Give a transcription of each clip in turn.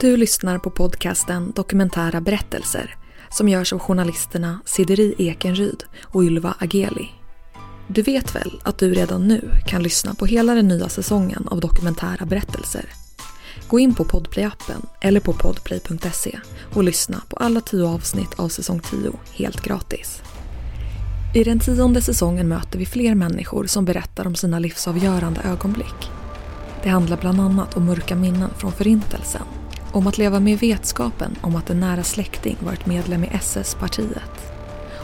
Du lyssnar på podcasten Dokumentära berättelser som görs av journalisterna Sideri Ekenryd och Ylva Ageli. Du vet väl att du redan nu kan lyssna på hela den nya säsongen av Dokumentära berättelser? Gå in på Podplay-appen eller på podplay.se och lyssna på alla tio avsnitt av säsong 10 helt gratis. I den tionde säsongen möter vi fler människor som berättar om sina livsavgörande ögonblick. Det handlar bland annat om mörka minnen från Förintelsen om att leva med vetskapen om att en nära släkting varit medlem i SS-partiet.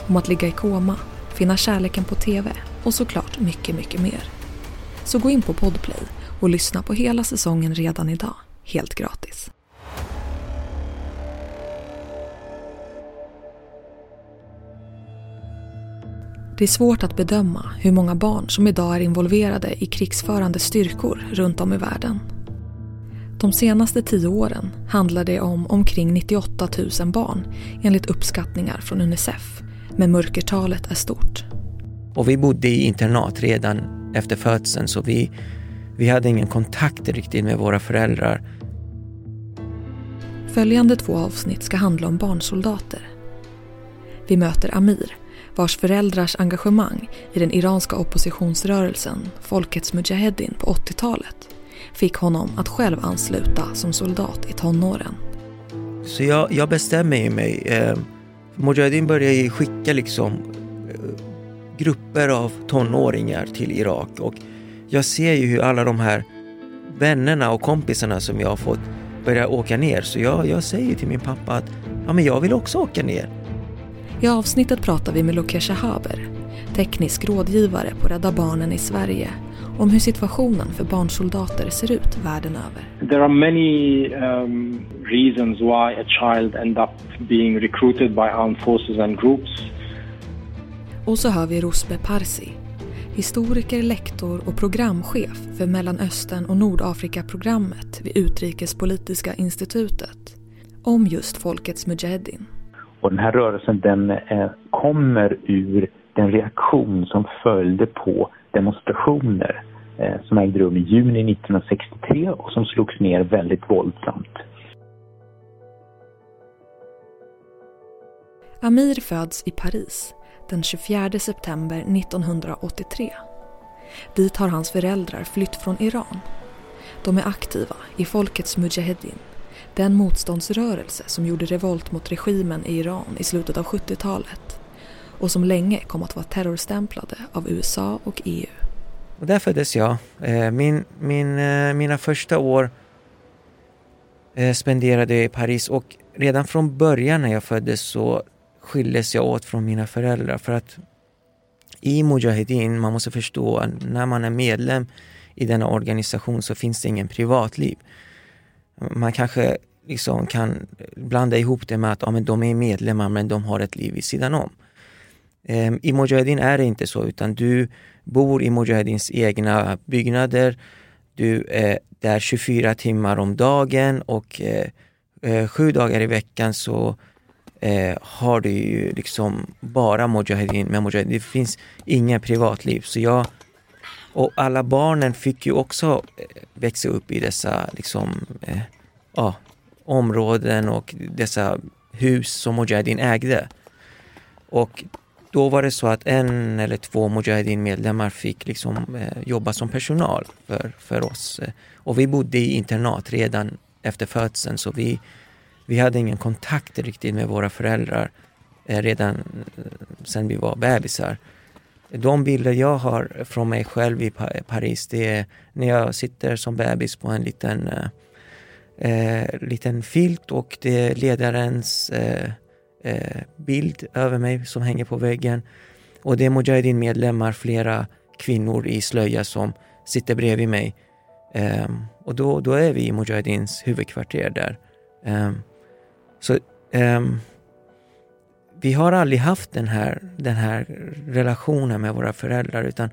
Om att ligga i koma, finna kärleken på TV och såklart mycket, mycket mer. Så gå in på Podplay och lyssna på hela säsongen redan idag, helt gratis. Det är svårt att bedöma hur många barn som idag är involverade i krigsförande styrkor runt om i världen. De senaste tio åren handlar det om omkring 98 000 barn enligt uppskattningar från Unicef. Men mörkertalet är stort. Och vi bodde i internat redan efter födseln så vi, vi hade ingen kontakt riktigt med våra föräldrar. Följande två avsnitt ska handla om barnsoldater. Vi möter Amir, vars föräldrars engagemang i den iranska oppositionsrörelsen Folkets Mujahedin på 80-talet fick honom att själv ansluta som soldat i tonåren. Så jag, jag bestämmer mig. Eh, Mujahedin började skicka liksom eh, grupper av tonåringar till Irak och jag ser ju hur alla de här vännerna och kompisarna som jag har fått börjar åka ner. Så jag, jag säger till min pappa att ja, men jag vill också åka ner. I avsnittet pratar vi med Lokesha Haber, teknisk rådgivare på Rädda Barnen i Sverige om hur situationen för barnsoldater ser ut världen över. There are many um, reasons why a child end up being recruited by armed forces and groups. Och så hör vi Rusbe Parsi, historiker, lektor och programchef för Mellanöstern och Nordafrika-programmet vid Utrikespolitiska institutet om just folkets Mujahedin. Och den här rörelsen den eh, kommer ur den reaktion som följde på demonstrationer eh, som ägde rum i juni 1963 och som slogs ner väldigt våldsamt. Amir föds i Paris den 24 september 1983. Dit har hans föräldrar flytt från Iran. De är aktiva i Folkets Mujahedin, den motståndsrörelse som gjorde revolt mot regimen i Iran i slutet av 70-talet och som länge kom att vara terrorstämplade av USA och EU. Och där föddes jag. Eh, min, min, eh, mina första år eh, spenderade jag i Paris och redan från början när jag föddes så skildes jag åt från mina föräldrar för att i Mujahedin, man måste förstå att när man är medlem i denna organisation så finns det ingen privatliv. Man kanske liksom kan blanda ihop det med att ja, men de är medlemmar men de har ett liv vid sidan om. Ehm, I Mujahedin är det inte så utan du bor i Mujahedins egna byggnader. Du är där 24 timmar om dagen och eh, eh, sju dagar i veckan så eh, har du ju liksom bara Mujahedin med Mujahedin. Det finns inga privatliv. Så jag, och alla barnen fick ju också växa upp i dessa liksom, ja, områden och dessa hus som Mujahedin ägde. Och då var det så att en eller två Mujahedin-medlemmar fick liksom, eh, jobba som personal för, för oss. Eh, och vi bodde i internat redan efter födseln så vi, vi hade ingen kontakt riktigt med våra föräldrar eh, redan eh, sen vi var bebisar. De bilder jag har från mig själv i Paris det är när jag sitter som bebis på en liten, eh, eh liten filt och det är ledarens eh, eh, bild över mig som hänger på väggen. Och det är Mujahedin-medlemmar, flera kvinnor i slöja som sitter bredvid mig. Eh, och då, då är vi i Mujahedins huvudkvarter där. Eh, så ehm, vi har aldrig haft den här, den här relationen med våra föräldrar utan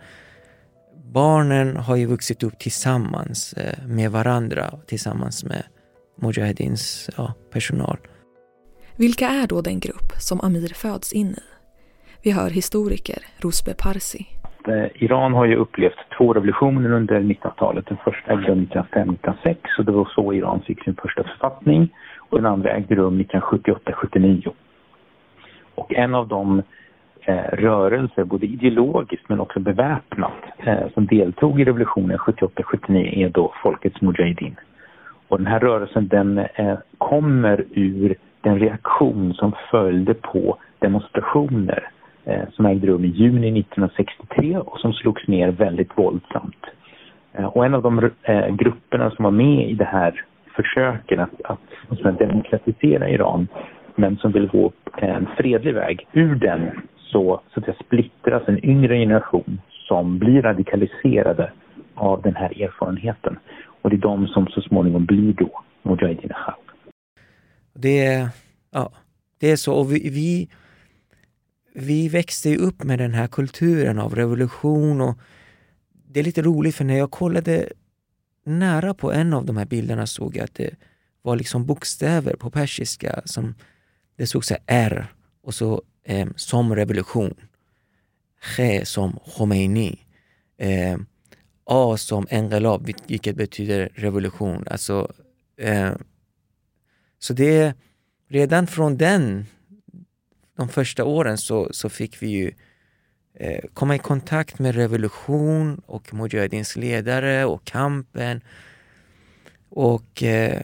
barnen har ju vuxit upp tillsammans eh, med varandra, tillsammans med Mujahedins ja, personal. Vilka är då den grupp som Amir föds in i? Vi hör historiker Rusbe Parsi. Eh, Iran har ju upplevt två revolutioner under 1900-talet. Den första ägde rum 1905-1906 och det var så Iran fick sin första författning. Och den andra ägde rum 1978-79. Och en av de eh, rörelser, både ideologiskt men också beväpnat, eh, som deltog i revolutionen 78-79 är då Folkets Mujahedin. Och den här rörelsen den eh, kommer ur den reaktion som följde på demonstrationer eh, som ägde rum i juni 1963 och som slogs ner väldigt våldsamt. Eh, och en av de eh, grupperna som var med i det här försöken att, att, att demokratisera Iran men som vill gå en fredlig väg. Ur den så, så att säga, splittras en yngre generation som blir radikaliserade av den här erfarenheten. Och det är de som så småningom blir då Mujahedin Khalq. Det, ja, det är så. Och vi, vi, vi växte ju upp med den här kulturen av revolution och det är lite roligt för när jag kollade nära på en av de här bilderna såg jag att det var liksom bokstäver på persiska som det stod så R och så eh, som revolution. Khe som Khomeini. Eh, A som Engelab, vilket betyder revolution. Alltså, eh, så det redan från den, de första åren så, så fick vi ju eh, komma i kontakt med revolution och Mujahedins ledare och kampen. Och eh,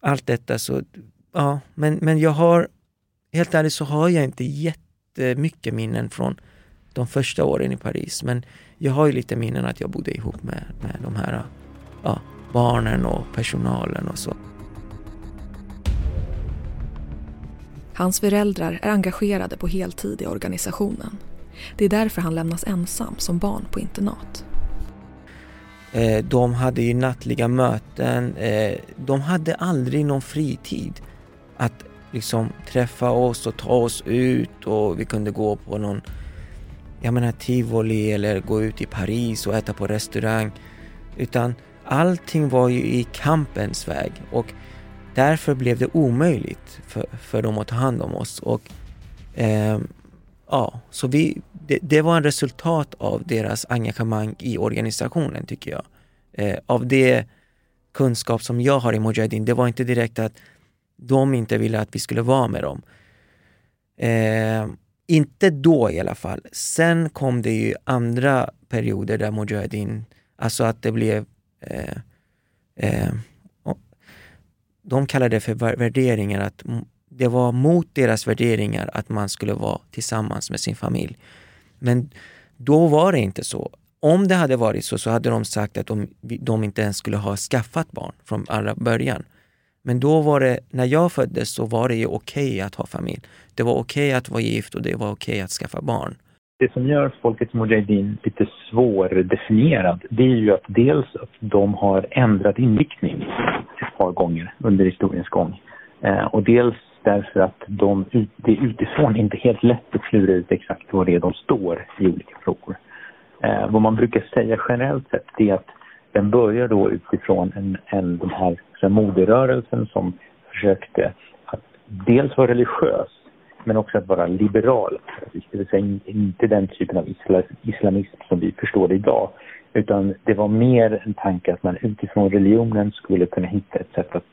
allt detta så, ja, men, men jag har, helt ärligt så har jag inte jättemycket minnen från de första åren i Paris. Men jag har ju lite minnen att jag bodde ihop med, med de här ja, barnen och personalen och så. Hans föräldrar är engagerade på heltid i organisationen. Det är därför han lämnas ensam som barn på internat. Eh, de hade ju nattliga möten. Eh, de hade aldrig någon fritid att liksom träffa oss och ta oss ut och vi kunde gå på någon jag menar tivoli eller gå ut i Paris och äta på restaurang. Utan allting var ju i kampens väg och därför blev det omöjligt för, för dem att ta hand om oss. Och, eh, ja, så vi, det, det, var en resultat av deras engagemang i organisationen tycker jag. Eh, av det kunskap som jag har i Mujahedin, det var inte direkt att de inte ville att vi skulle vara med dem. Eh, inte då i alla fall. Sen kom det ju andra perioder där Mujahedin, alltså att det blev eh, eh, de kallade det för värderingar, att det var mot deras värderingar att man skulle vara tillsammans med sin familj. Men då var det inte så. Om det hade varit så, så hade de sagt att de, de inte ens skulle ha skaffat barn från allra början. Men då var det, när jag föddes så var det ju okej okay att ha familj. Det var okej okay att vara gift och det var okej okay att skaffa barn. Det som gör Folkets Mujahedin lite svårdefinierad, det är ju att dels att de har ändrat inriktning ett par gånger under historiens gång. Eh, och dels därför att de, det utifrån inte helt lätt att klura ut exakt vad det är de står i olika frågor. Eh, vad man brukar säga generellt sett det är att den börjar då utifrån en, en, den här så moderörelsen som försökte att dels vara religiös men också att vara liberal. Det vill säga inte den typen av islamism som vi förstår det idag. Utan det var mer en tanke att man utifrån religionen skulle kunna hitta ett sätt att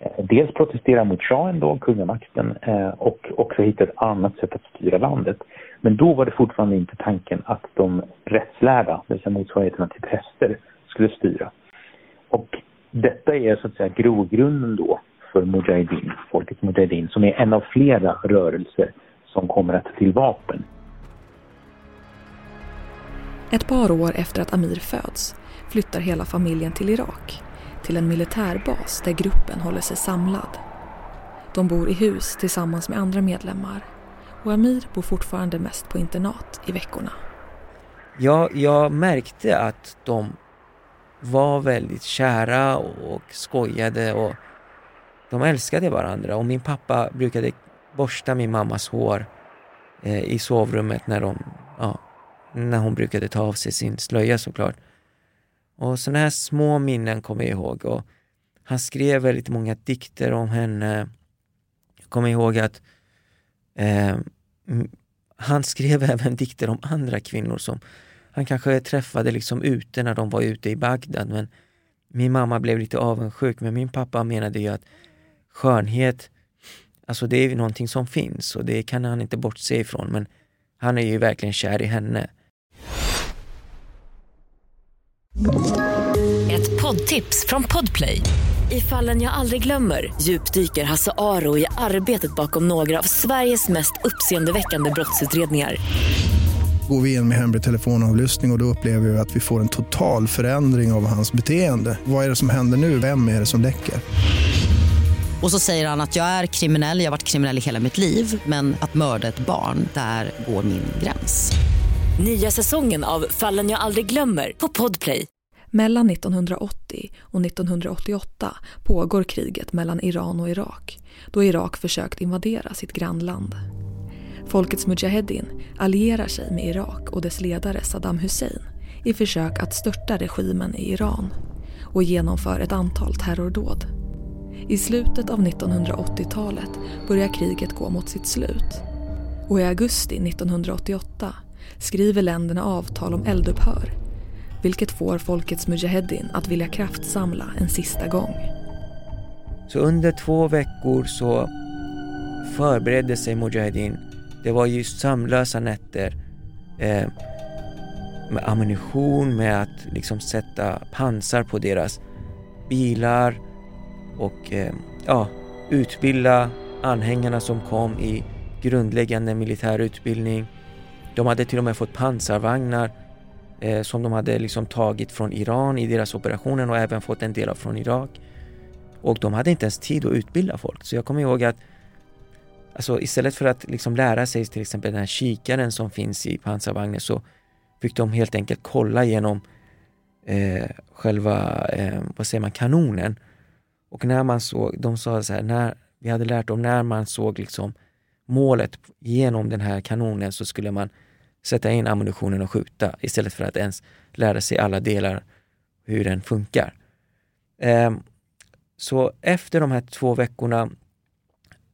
eh, dels protestera mot shahen då, kungamakten, eh, och också hitta ett annat sätt att styra landet. Men då var det fortfarande inte tanken att de rättslärda, det vill säga motsvarigheterna till präster, skulle styra. Och detta är så att säga grogrunden då för Mujahedin, folket Mujahedin, som är en av flera rörelser som kommer att ta till vapen. Ett par år efter att Amir föds flyttar hela familjen till Irak, till en militärbas där gruppen håller sig samlad. De bor i hus tillsammans med andra medlemmar och Amir bor fortfarande mest på internat i veckorna. Ja, jag märkte att de var väldigt kära och skojade och de älskade varandra och min pappa brukade borsta min mammas hår eh, i sovrummet när, de, ja, när hon brukade ta av sig sin slöja såklart. Och sådana här små minnen kommer jag ihåg. Och han skrev väldigt många dikter om henne. Jag kommer ihåg att eh, han skrev även dikter om andra kvinnor som han kanske träffade liksom ute när de var ute i Bagdad men min mamma blev lite avundsjuk men min pappa menade ju att skönhet, alltså det är någonting som finns och det kan han inte bortse ifrån men han är ju verkligen kär i henne. Ett poddtips från Podplay. I fallen jag aldrig glömmer djupdyker Hasse Aro i arbetet bakom några av Sveriges mest uppseendeväckande brottsutredningar går vi in med hemlig telefonavlyssning och, och då upplever vi att vi får en total förändring av hans beteende. Vad är det som händer nu? Vem är det som läcker? Och så säger han att jag är kriminell, jag har varit kriminell i hela mitt liv men att mörda ett barn, där går min gräns. Nya säsongen av Fallen jag aldrig glömmer på Podplay. Mellan 1980 och 1988 pågår kriget mellan Iran och Irak då Irak försökt invadera sitt grannland. Folkets Mujahedin allierar sig med Irak och dess ledare Saddam Hussein i försök att störta regimen i Iran och genomför ett antal terrordåd. I slutet av 1980-talet börjar kriget gå mot sitt slut. Och i augusti 1988 skriver länderna avtal om eldupphör vilket får Folkets Mujahedin att vilja kraftsamla en sista gång. Så under två veckor så förberedde sig Mujahedin. Det var ju sömnlösa nätter eh, med ammunition, med att liksom sätta pansar på deras bilar och eh, ja, utbilda anhängarna som kom i grundläggande militär utbildning. De hade till och med fått pansarvagnar eh, som de hade liksom tagit från Iran i deras operationer och även fått en del av från Irak. Och de hade inte ens tid att utbilda folk. Så jag kommer ihåg att Alltså istället för att liksom lära sig till exempel den här kikaren som finns i pansarvagnen så fick de helt enkelt kolla genom eh, själva, eh, vad säger man, kanonen. Och när man såg, de sa så här, när, vi hade lärt dem när man såg liksom målet genom den här kanonen så skulle man sätta in ammunitionen och skjuta istället för att ens lära sig alla delar hur den funkar. Um, så efter de här två veckorna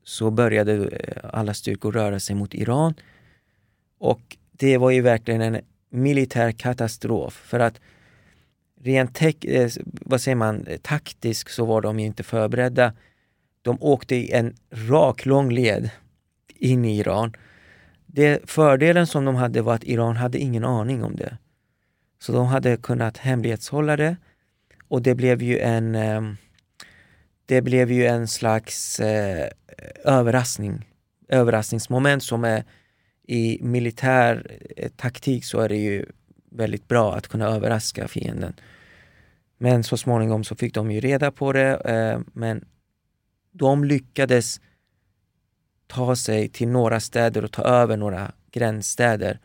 så började eh, alla styrkor röra sig mot Iran. Och det var ju verkligen en militär katastrof för att rent eh, vad säger man, eh, taktiskt så var de inte förberedda. De åkte i en rak, lång led in i Iran. Det, fördelen som de hade var att Iran hade ingen aning om det. Så de hade kunnat hemlighetshålla det och det blev ju en ehm, det blev ju en slags eh, överraskning, överraskningsmoment som är i militär eh, taktik så är det ju väldigt bra att kunna överraska fienden. Men så småningom så fick de ju reda på det, eh, men de lyckades ta sig till några städer och ta över några gränsstäder.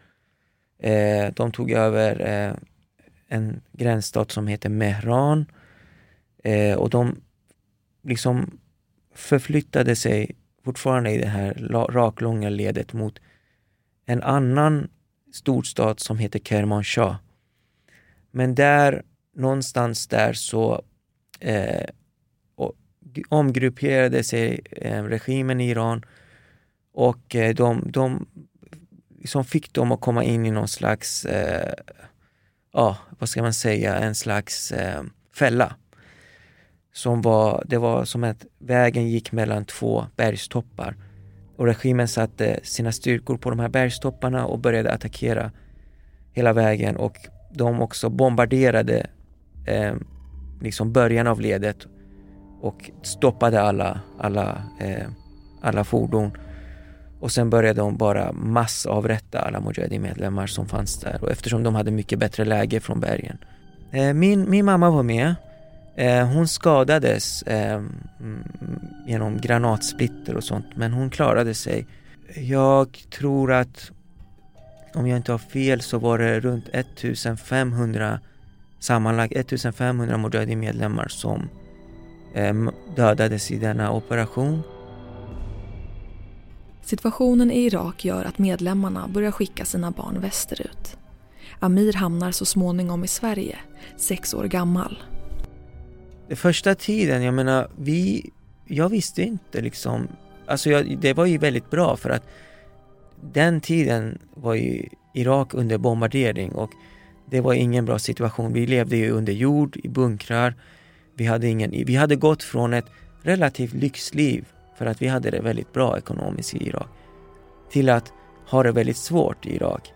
Eh, de tog över eh, en gränsstat som heter Mehran eh, och de liksom förflyttade sig fortfarande i det här raklånga ledet mot en annan storstad som heter Kermanshah. Men där, någonstans där så eh, omgrupperade sig eh, regimen i Iran och eh, de, de som fick dem att komma in i någon slags, eh, ja, vad ska man säga, en slags eh, fälla som var, det var som att vägen gick mellan två bergstoppar. Och regimen satte sina styrkor på de här bergstopparna och började attackera hela vägen och de också bombarderade eh, liksom början av ledet och stoppade alla, alla, eh, alla fordon. Och sen började de bara massavrätta alla Mujahedin-medlemmar som fanns där och eftersom de hade mycket bättre läge från bergen. Eh, min, min mamma var med Eh, hon skadades eh, mm, genom granatsplitter och sånt men hon klarade sig. Jag tror att om jag inte har fel så var det runt 1500 sammanlagt 1500 Mujahedin-medlemmar som eh, dödades i denna operation. Situationen i Irak gör att medlemmarna börjar skicka sina barn västerut. Amir hamnar så småningom i Sverige, sex år gammal första tiden, jag menar, vi, jag visste inte liksom, alltså jag, det var ju väldigt bra för att den tiden var ju Irak under bombardering och det var ingen bra situation. Vi levde ju under jord, i bunkrar. Vi hade, ingen, vi hade gått från ett relativt lyxliv, för att vi hade det väldigt bra ekonomiskt i Irak, till att ha det väldigt svårt i Irak.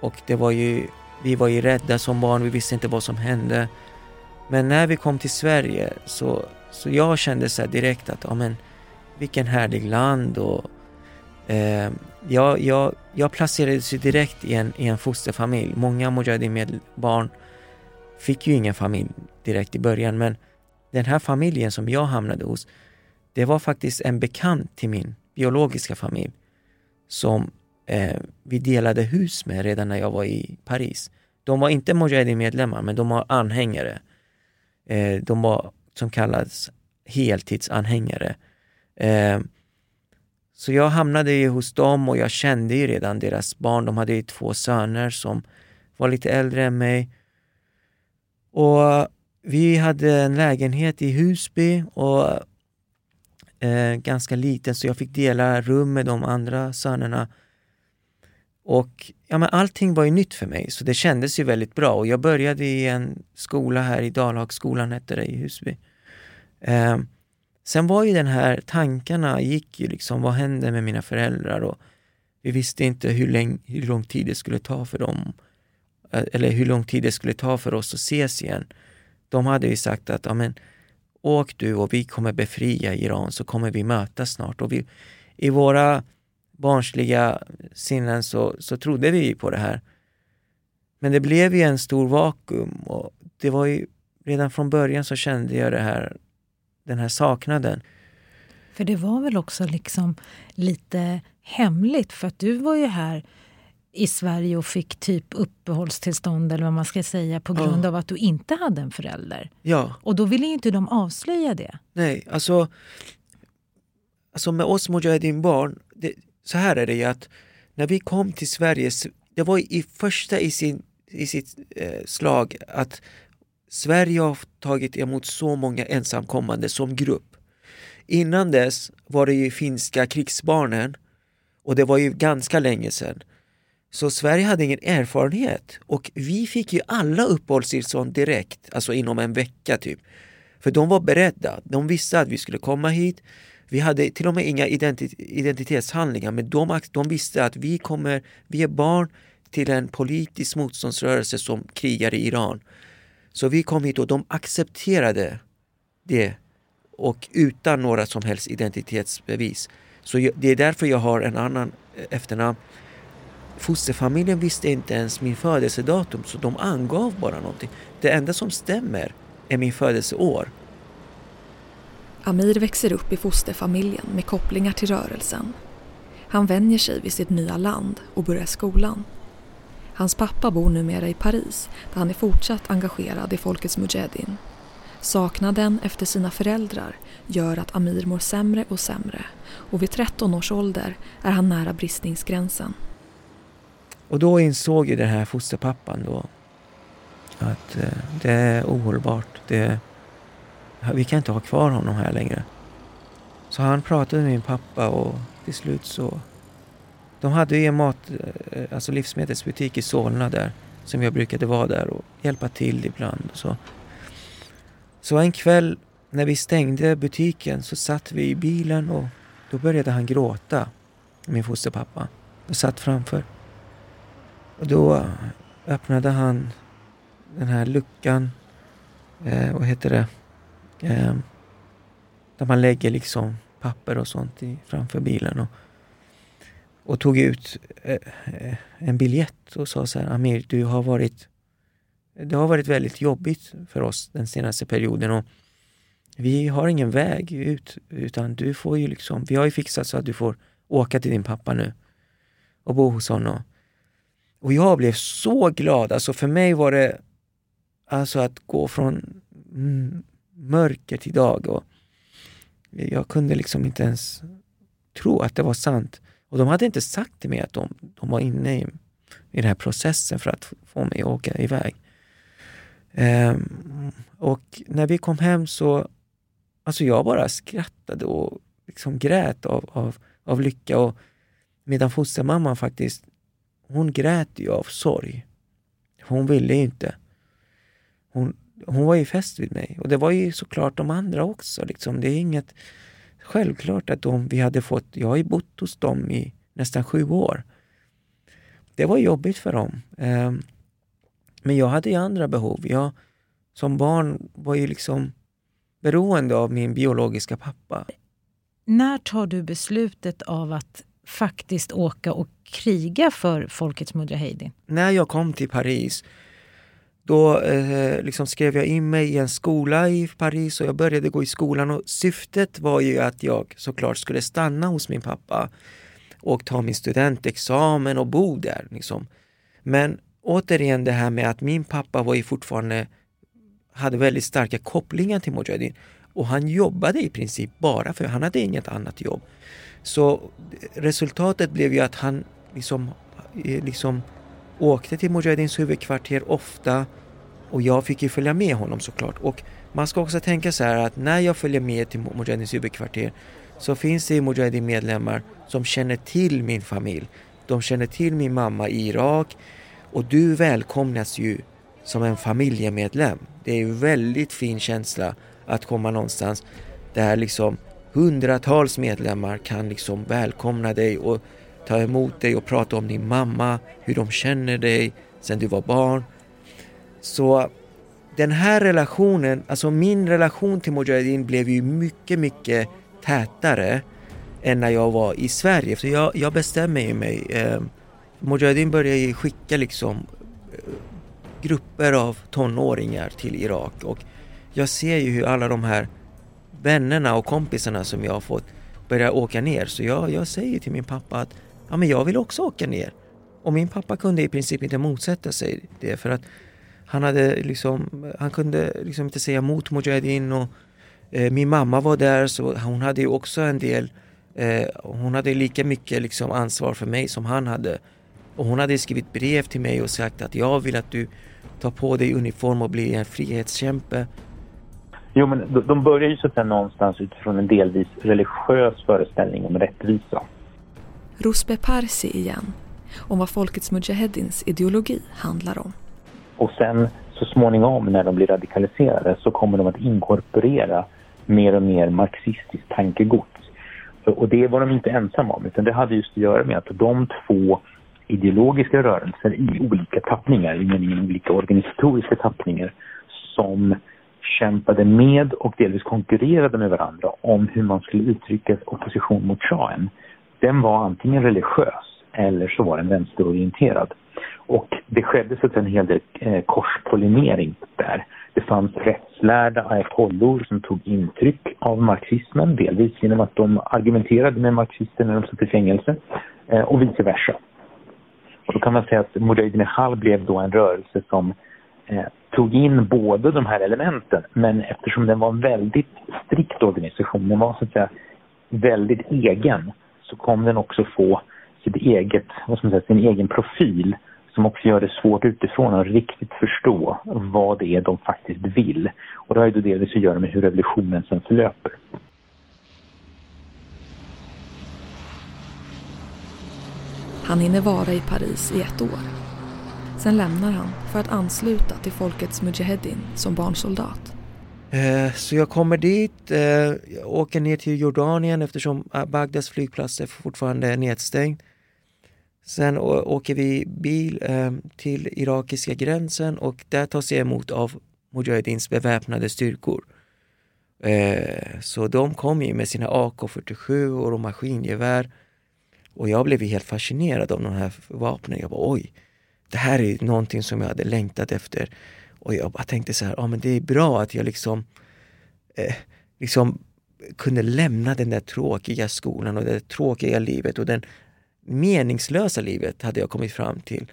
Och det var ju, vi var ju rädda som barn, vi visste inte vad som hände. Men när vi kom till Sverige så, så jag kände så direkt att, ja men vilken härlig land och eh, jag, jag, jag placerades direkt i en, i en fosterfamilj. Många Mujahedin-barn fick ju ingen familj direkt i början men den här familjen som jag hamnade hos, det var faktiskt en bekant till min biologiska familj som eh, vi delade hus med redan när jag var i Paris. De var inte Mujahedin-medlemmar men de var anhängare. Eh, de var som kallas heltidsanhängare. Eh, så jag hamnade ju hos dem och jag kände ju redan deras barn. De hade ju två söner som var lite äldre än mig. Och vi hade en lägenhet i Husby och eh, ganska liten så jag fick dela rum med de andra sönerna. Och ja, men allting var ju nytt för mig så det kändes ju väldigt bra och jag började i en skola här i Dalhagsskolan hette det i Husby. Eh, Sen var ju den här tankarna gick ju liksom, vad hände med mina föräldrar? Och vi visste inte hur, lång, hur lång tid det skulle ta för dem, eh, eller hur lång tid det skulle ta för oss att ses igen. De hade ju sagt att, ja men åk du och vi kommer befria Iran så kommer vi mötas snart. Och vi, I våra barnsliga sinnen så, så trodde vi på det här. Men det blev ju en stor vakuum och det var ju redan från början så kände jag det här den här saknaden. För det var väl också liksom lite hemligt för att du var ju här i Sverige och fick typ uppehållstillstånd eller vad man ska säga på grund ja. av att du inte hade en förälder. Ja. Och då ville inte de avslöja det. Nej, alltså, alltså med oss Mujahedin-barn, så här är det ju att när vi kom till Sverige, det var i första i, sin, i sitt eh, slag att Sverige har tagit emot så många ensamkommande som grupp. Innan dess var det ju finska krigsbarnen och det var ju ganska länge sedan. Så Sverige hade ingen erfarenhet och vi fick ju alla uppehållstillstånd direkt, alltså inom en vecka typ. För de var beredda, de visste att vi skulle komma hit. Vi hade till och med inga identi identitetshandlingar men de, de visste att vi kommer, vi är barn till en politisk motståndsrörelse som krigar i Iran. Så vi kom hit och de accepterade det och utan några som helst identitetsbevis. Så det är därför jag har en annan eh, efternamn. Fosterfamiljen visste inte ens min födelsedatum så de angav bara någonting. Det enda som stämmer är min födelseår. Amir växer upp i fosterfamiljen med kopplingar till rörelsen. Han vänjer sig vid sitt nya land och börjar skolan. Hans pappa bor numera i Paris där han är fortsatt engagerad i Folkets Mujahedin. Saknaden efter sina föräldrar gör att Amir mår sämre och sämre och vid 13 års ålder är han nära bristningsgränsen. Och då insåg ju den här fosterpappan då att eh, det är ohållbart. Det, vi kan inte ha kvar honom här längre. Så han pratade med min pappa och till slut så de hade ju en mat, eh, alltså livsmedelsbutik i Solna där som jag brukade vara där och hjälpa till ibland. Och så. så en kväll när vi stängde butiken så satt vi i bilen och då började han gråta, min fosterpappa. och satt framför. Och då öppnade han den här luckan, eh, vad heter det, eh, där man lägger liksom papper och sånt i, framför bilen. Och, och tog ut eh, eh, en biljett och sa så här, Amir, du har varit, det har varit väldigt jobbigt för oss den senaste perioden och vi har ingen väg ut utan du får ju liksom, vi har ju fixat så att du får åka till din pappa nu och bo hos honom. Och jag blev så glad, alltså för mig var det alltså att gå från mm, mörker till dag och jag kunde liksom inte ens tro att det var sant. Och de hade inte sagt till mig att de, de var inne i, i den här processen för att få mig att åka iväg. Um, och när vi kom hem så, alltså jag bara skrattade och liksom grät av, av, av lycka. Och medan fostermamman faktiskt, hon grät ju av sorg. hon ville inte. Hon, hon var ju fäst vid mig och det var ju såklart de andra också. Liksom. Det är inget självklart att de, vi hade fått, jag har ju bott hos dem i nästan sju år. Det var jobbigt för dem. Um, men jag hade ju andra behov. Jag som barn var ju liksom beroende av min biologiska pappa. När tar du beslutet av att faktiskt åka och kriga för folkets Mujahedin? När jag kom till Paris då eh, liksom skrev jag in mig i en skola i Paris och jag började gå i skolan och syftet var ju att jag såklart skulle stanna hos min pappa och ta min studentexamen och bo där. Liksom. Men återigen det här med att min pappa var ju fortfarande hade väldigt starka kopplingar till Mujahedin och han jobbade i princip bara för han hade inget annat jobb. Så resultatet blev ju att han liksom, eh, liksom åkte till Mujahedins huvudkvarter ofta och jag fick ju följa med honom såklart. Och man ska också tänka så här att när jag följer med till Mujahedins huvudkvarter så finns det Mujahedin medlemmar som känner till min familj. De känner till min mamma i Irak och du välkomnas ju som en familjemedlem. Det är ju väldigt fin känsla att komma någonstans där liksom hundratals medlemmar kan liksom välkomna dig och ta emot dig och prata om din mamma, hur de känner dig sen du var barn. Så den här relationen, alltså min relation till Mujahedin blev ju mycket, mycket tätare än när jag var i Sverige. Så jag, jag bestämmer ju mig. Eh, Mujahedin började ju skicka liksom eh, grupper av tonåringar till Irak och jag ser ju hur alla de här vännerna och kompisarna som jag har fått börjar åka ner. Så jag, jag säger till min pappa att ja, men jag vill också åka ner. Och min pappa kunde i princip inte motsätta sig det för att han, hade liksom, han kunde liksom inte säga emot Mujahedin och eh, min mamma var där så hon hade ju också en del eh, hon hade lika mycket liksom ansvar för mig som han hade. Och hon hade skrivit brev till mig och sagt att jag vill att du tar på dig uniform och blir en frihetskämpe. Jo, men de börjar ju så att säga någonstans utifrån en delvis religiös föreställning om rättvisa. Rusbe Parsi igen, om vad Folkets Mujahedins ideologi handlar om. Och sen så småningom när de blir radikaliserade så kommer de att inkorporera mer och mer marxistiskt tankegods. Och det var de inte ensamma om utan det hade just att göra med att de två ideologiska rörelser i olika tappningar, i meningen olika organisatoriska tappningar som kämpade med och delvis konkurrerade med varandra om hur man skulle uttrycka opposition mot shahen. Den var antingen religiös eller så var den vänsterorienterad. Och det skedde så att en hel del eh, korspollinering där. Det fanns rättslärda ayatollor som tog intryck av marxismen, delvis genom att de argumenterade med marxister när de satt i fängelse eh, och vice versa. Och då kan man säga att Mujahedin Hal blev då en rörelse som eh, tog in båda de här elementen. Men eftersom den var en väldigt strikt organisation, den var så att säga väldigt egen, så kommer den också få sitt eget, vad ska man säga, sin egen profil som också gör det svårt utifrån att riktigt förstå vad det är de faktiskt vill. Och det har ju då delvis att göra med hur revolutionen sen förlöper. Han hinner vara i Paris i ett år. Sen lämnar han för att ansluta till Folkets Mujaheddin som barnsoldat. Eh, så jag kommer dit, eh, jag åker ner till Jordanien eftersom eh, Bagdads flygplats är fortfarande nedstängd. Sen åker vi bil till irakiska gränsen och där tas jag emot av Mujahedins beväpnade styrkor. Så de kom ju med sina AK47 och maskingevär och jag blev helt fascinerad av de här vapnen. Jag bara oj, det här är någonting som jag hade längtat efter. Och jag bara tänkte så här, ja men det är bra att jag liksom, eh, liksom kunde lämna den där tråkiga skolan och det tråkiga livet och den meningslösa livet hade jag kommit fram till.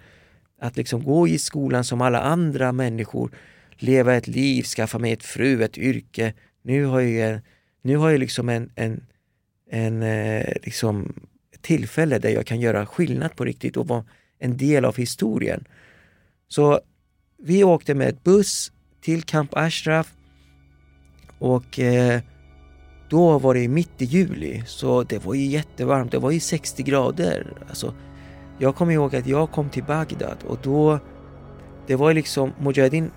Att liksom gå i skolan som alla andra människor, leva ett liv, skaffa mig ett fru, ett yrke. Nu har jag, nu har jag liksom en, en, en eh, liksom tillfälle där jag kan göra skillnad på riktigt och vara en del av historien. Så vi åkte med buss till Camp Ashraf och eh, då var det mitt i juli så det var ju jättevarmt, det var ju 60 grader. Alltså, jag kommer ihåg att jag kom till Bagdad och då det var liksom Mujahedin,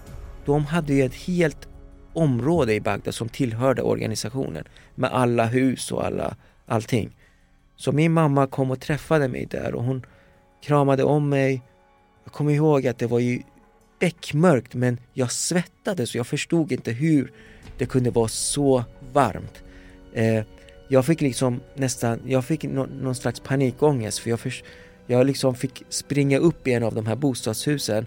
de hade ju ett helt område i Bagdad som tillhörde organisationen med alla hus och alla, allting. Så min mamma kom och träffade mig där och hon kramade om mig. Jag kommer ihåg att det var ju beckmörkt men jag svettades och jag förstod inte hur det kunde vara så varmt. Eh, jag fick liksom nästan, jag fick no, någon slags panikångest för jag, för, jag liksom fick springa upp i en av de här bostadshusen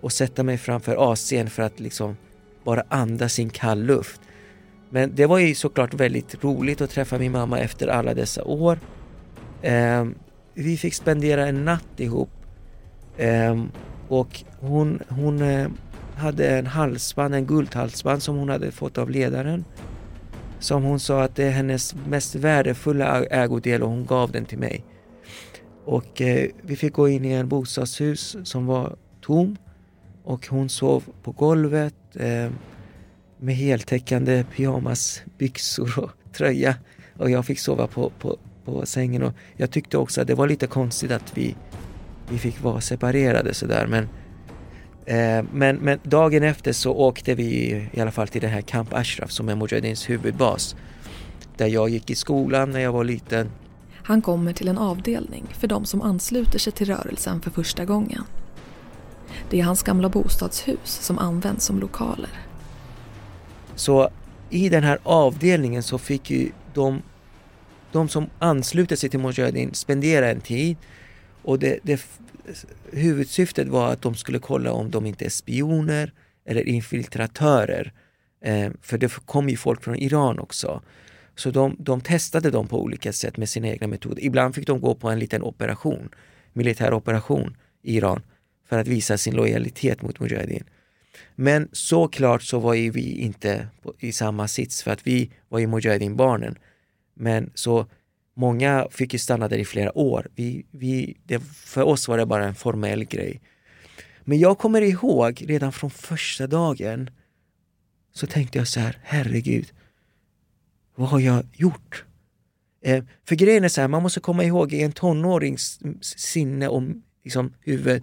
och sätta mig framför AC'n för att liksom bara andas in kall luft. Men det var ju såklart väldigt roligt att träffa min mamma efter alla dessa år. Eh, vi fick spendera en natt ihop eh, och hon, hon eh, hade en halsband, en guldhalsband som hon hade fått av ledaren. Som hon sa att det är hennes mest värdefulla ägodel och hon gav den till mig. Och eh, vi fick gå in i en bostadshus som var tom och hon sov på golvet eh, med heltäckande pyjamasbyxor och tröja och jag fick sova på, på, på sängen och jag tyckte också att det var lite konstigt att vi, vi fick vara separerade sådär men eh, men, men dagen efter så åkte vi i alla fall till den här Camp Ashraf som är Mujahedins huvudbas. Där jag gick i skolan när jag var liten. Han kommer till en avdelning för de som ansluter sig till rörelsen för första gången. Det är hans gamla bostadshus som används som lokaler. Så i den här avdelningen så fick ju de, de som ansluter sig till Mujahedin spendera en tid och det, det, huvudsyftet var att de skulle kolla om de inte är spioner eller infiltratörer. Eh, för det kom ju folk från Iran också. Så de, de testade dem på olika sätt med sina egna metoder. Ibland fick de gå på en liten operation, militär operation i Iran för att visa sin lojalitet mot Mujahedin. Men såklart så var ju vi inte i samma sits för att vi var ju Mujahedin-barnen. Men så många fick ju stanna där i flera år. Vi, vi, det, för oss var det bara en formell grej. Men jag kommer ihåg redan från första dagen så tänkte jag så här, herregud, vad har jag gjort? Eh, för grejen är så här, man måste komma ihåg i en tonårings sinne och liksom, huvud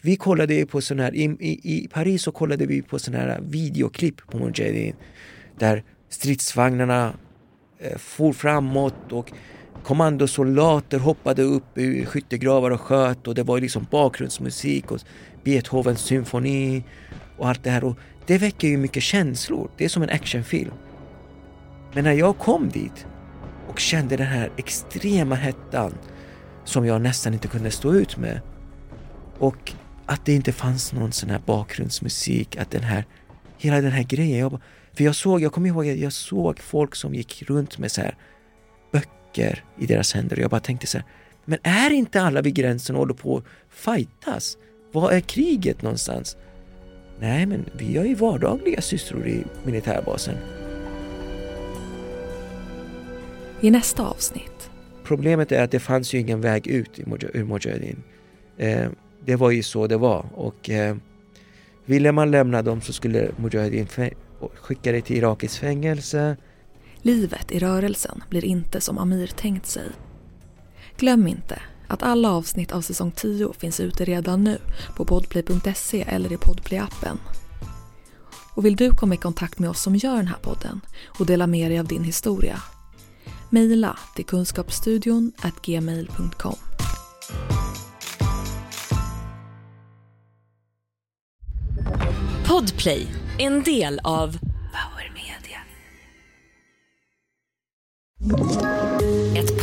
vi kollade på sån här, i, i, i Paris så kollade vi på sån här videoklipp på Mujahedin där stridsvagnarna Eh, for framåt och kommandosoldater hoppade upp ur skyttegravar och sköt och det var liksom bakgrundsmusik och Beethovens symfoni och allt det här. Och det väcker ju mycket känslor. Det är som en actionfilm. Men när jag kom dit och kände den här extrema hettan som jag nästan inte kunde stå ut med och att det inte fanns någon sån här bakgrundsmusik, att den här, hela den här grejen. Jag, för jag såg, jag kommer ihåg jag såg folk som gick runt med så här böcker i deras händer och jag bara tänkte så här, men är inte alla vid gränsen och håller på att fightas? Var är kriget någonstans? Nej, men vi har ju vardagliga sysslor i militärbasen. I nästa avsnitt. Problemet är att det fanns ju ingen väg ut ur Mujahedin. Eh, det var ju så det var och eh, ville man lämna dem så skulle Mujahedin skicka dig till irakiskt fängelse. Livet i rörelsen blir inte som Amir tänkt sig. Glöm inte att alla avsnitt av säsong 10 finns ute redan nu på podplay.se eller i podplay-appen. Och vill du komma i kontakt med oss som gör den här podden och dela med dig av din historia? Mejla till kunskapsstudion gmail.com. Podplay, en del av Power Media.